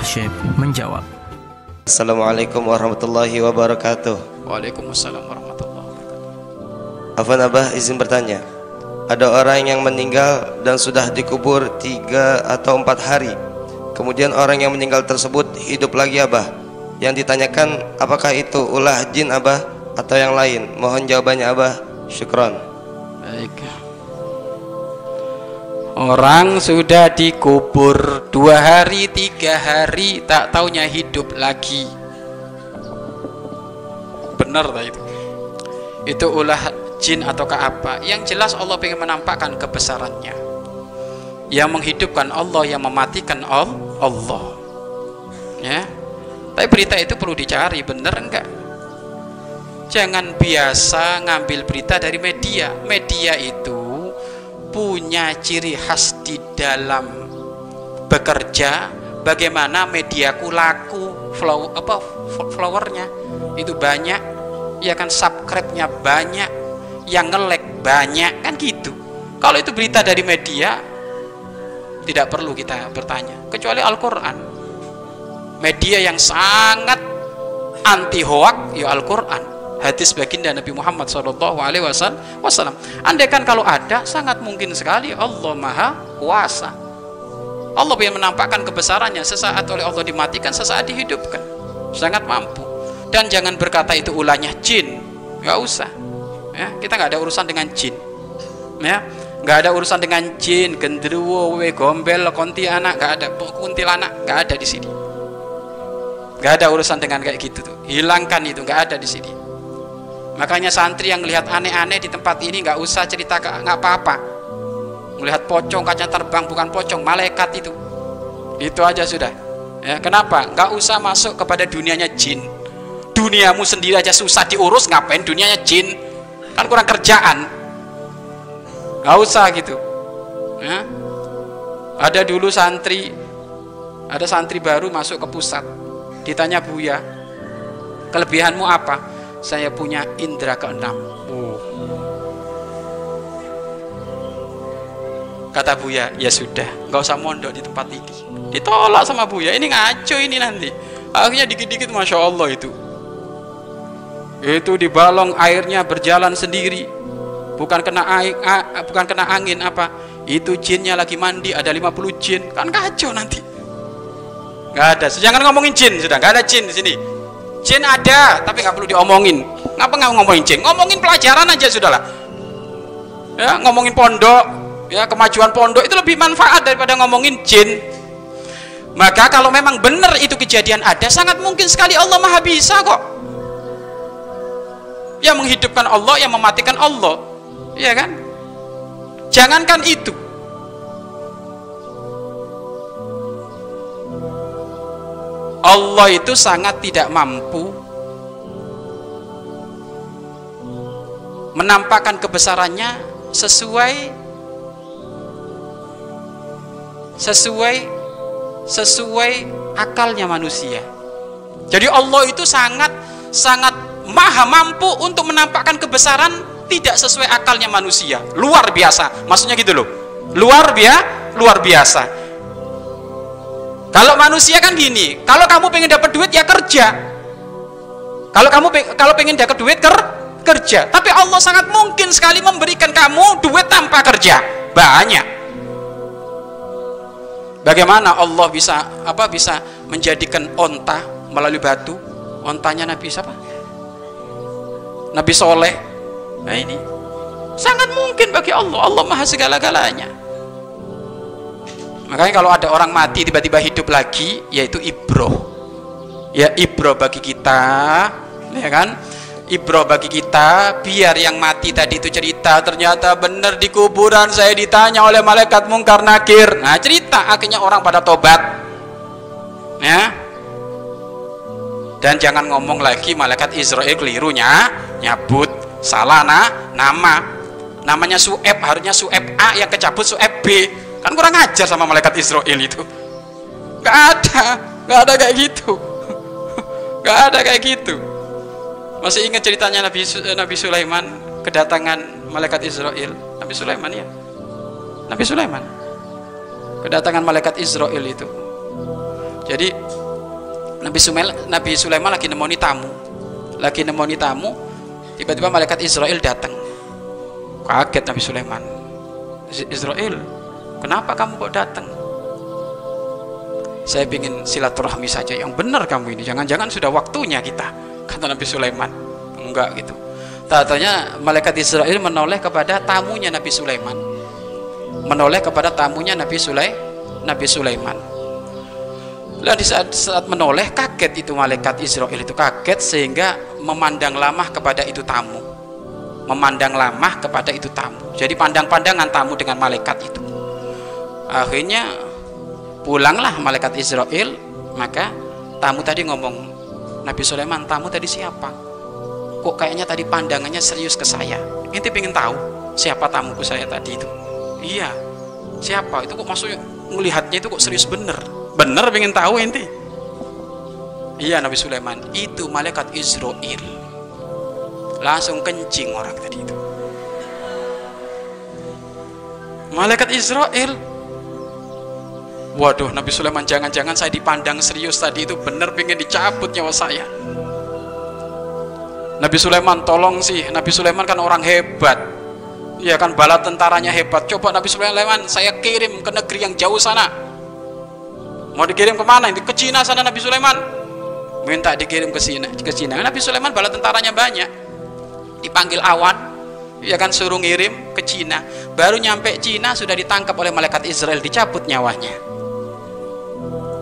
Syekh menjawab. Assalamualaikum warahmatullahi wabarakatuh. Waalaikumsalam warahmatullahi wabarakatuh. Afan Abah izin bertanya. Ada orang yang meninggal dan sudah dikubur tiga atau empat hari. Kemudian orang yang meninggal tersebut hidup lagi Abah. Yang ditanyakan apakah itu ulah jin Abah atau yang lain? Mohon jawabannya Abah. Syukron. Baik. Orang sudah dikubur dua hari, tiga hari, tak taunya hidup lagi. Benar tak itu? Itu ulah jin ataukah apa? Yang jelas Allah ingin menampakkan kebesarannya. Yang menghidupkan Allah, yang mematikan Allah. Ya. Tapi berita itu perlu dicari, benar enggak? Jangan biasa ngambil berita dari media. Media itu punya ciri khas di dalam bekerja bagaimana mediaku laku flow apa flowernya itu banyak ya kan subscribe-nya banyak yang ngelek banyak kan gitu. Kalau itu berita dari media tidak perlu kita bertanya kecuali Al-Quran. Media yang sangat anti hoak ya Al-Quran hadis baginda Nabi Muhammad Shallallahu Alaihi Wasallam. Andai kan kalau ada, sangat mungkin sekali Allah Maha Kuasa. Allah yang menampakkan kebesarannya sesaat oleh Allah dimatikan, sesaat dihidupkan. Sangat mampu. Dan jangan berkata itu ulahnya jin, nggak usah. Ya, kita nggak ada urusan dengan jin. Ya, nggak ada urusan dengan jin, genderuwo, wewe gombel, konti anak, nggak ada kuntilanak, nggak ada di sini. Nggak ada urusan dengan kayak gitu tuh. Hilangkan itu, nggak ada di sini makanya santri yang melihat aneh-aneh di tempat ini nggak usah cerita nggak apa-apa. Melihat pocong kaca terbang bukan pocong malaikat itu. Itu aja sudah. Ya kenapa? Nggak usah masuk kepada dunianya jin. Duniamu sendiri aja susah diurus ngapain dunianya jin? Kan kurang kerjaan. Nggak usah gitu. Ya. Ada dulu santri ada santri baru masuk ke pusat. Ditanya buya kelebihanmu apa saya punya indera keenam. Oh. Kata Buya, ya sudah, nggak usah mondok di tempat ini. Ditolak sama Buya, ini ngaco ini nanti. Akhirnya dikit-dikit, masya Allah itu. Itu di balong airnya berjalan sendiri, bukan kena air, bukan kena angin apa? Itu jinnya lagi mandi, ada 50 jin, kan kacau nanti. Gak ada, jangan ngomongin jin sudah, gak ada jin di sini Jin ada, tapi nggak perlu diomongin. Ngapa nggak ngomongin jin? Ngomongin pelajaran aja sudahlah. Ya, ngomongin pondok, ya kemajuan pondok itu lebih manfaat daripada ngomongin jin. Maka kalau memang benar itu kejadian ada, sangat mungkin sekali Allah Maha Bisa kok. Yang menghidupkan Allah, yang mematikan Allah. Iya kan? Jangankan itu, Allah itu sangat tidak mampu menampakkan kebesarannya sesuai sesuai sesuai akalnya manusia. Jadi Allah itu sangat sangat maha mampu untuk menampakkan kebesaran tidak sesuai akalnya manusia. Luar biasa. Maksudnya gitu loh. Luar biasa, luar biasa. Kalau manusia kan gini, kalau kamu pengen dapat duit ya kerja. Kalau kamu kalau pengen dapat duit ker, kerja. Tapi Allah sangat mungkin sekali memberikan kamu duit tanpa kerja. Banyak. Bagaimana Allah bisa apa bisa menjadikan onta melalui batu? Ontanya Nabi siapa? Nabi Soleh. Nah ini sangat mungkin bagi Allah. Allah maha segala-galanya. Makanya kalau ada orang mati tiba-tiba hidup lagi, yaitu ibro. Ya ibro bagi kita, ya kan? Ibro bagi kita, biar yang mati tadi itu cerita ternyata benar di kuburan saya ditanya oleh malaikat mungkar nakir. Nah cerita akhirnya orang pada tobat, ya. Dan jangan ngomong lagi malaikat Israel kelirunya nyabut salah nama namanya Sueb harusnya Sueb A yang kecabut Sueb B kan kurang ajar sama malaikat Israel itu. Gak ada gak ada kayak gitu. Gak ada kayak gitu. Masih ingat ceritanya Nabi Nabi Sulaiman kedatangan malaikat Israel? Nabi Sulaiman ya? Nabi Sulaiman. Kedatangan malaikat Israel itu. Jadi Nabi Sulaiman Nabi Sulaiman lagi nemoni tamu. Lagi nemoni tamu tiba-tiba malaikat Israel datang. Kaget Nabi Sulaiman. Israel kenapa kamu kok datang saya ingin silaturahmi saja yang benar kamu ini. Jangan-jangan sudah waktunya kita kata Nabi Sulaiman. Enggak gitu. Tatanya malaikat Israel menoleh kepada tamunya Nabi Sulaiman. Menoleh kepada tamunya Nabi Sulai Nabi Sulaiman. Lah di saat, saat menoleh kaget itu malaikat Israel itu. Kaget sehingga memandang lama kepada itu tamu. Memandang lama kepada itu tamu. Jadi pandang-pandangan tamu dengan malaikat itu. Akhirnya pulanglah malaikat Israel, maka tamu tadi ngomong, Nabi Sulaiman, tamu tadi siapa? Kok kayaknya tadi pandangannya serius ke saya. Inti pengen tahu siapa tamuku saya tadi itu. Iya, siapa? Itu kok maksudnya melihatnya itu kok serius bener bener pengen tahu inti iya Nabi Sulaiman itu malaikat Israel langsung kencing orang tadi itu malaikat Israel waduh Nabi Sulaiman jangan-jangan saya dipandang serius tadi itu bener pengen dicabut nyawa saya Nabi Sulaiman tolong sih Nabi Sulaiman kan orang hebat ya kan bala tentaranya hebat coba Nabi Sulaiman saya kirim ke negeri yang jauh sana Mau dikirim ke mana? Ke Cina sana Nabi Sulaiman. Minta dikirim ke Cina. Ke Cina. Nabi Sulaiman bala tentaranya banyak. Dipanggil awan, ya kan suruh ngirim ke Cina. Baru nyampe Cina sudah ditangkap oleh malaikat Israel, dicabut nyawanya.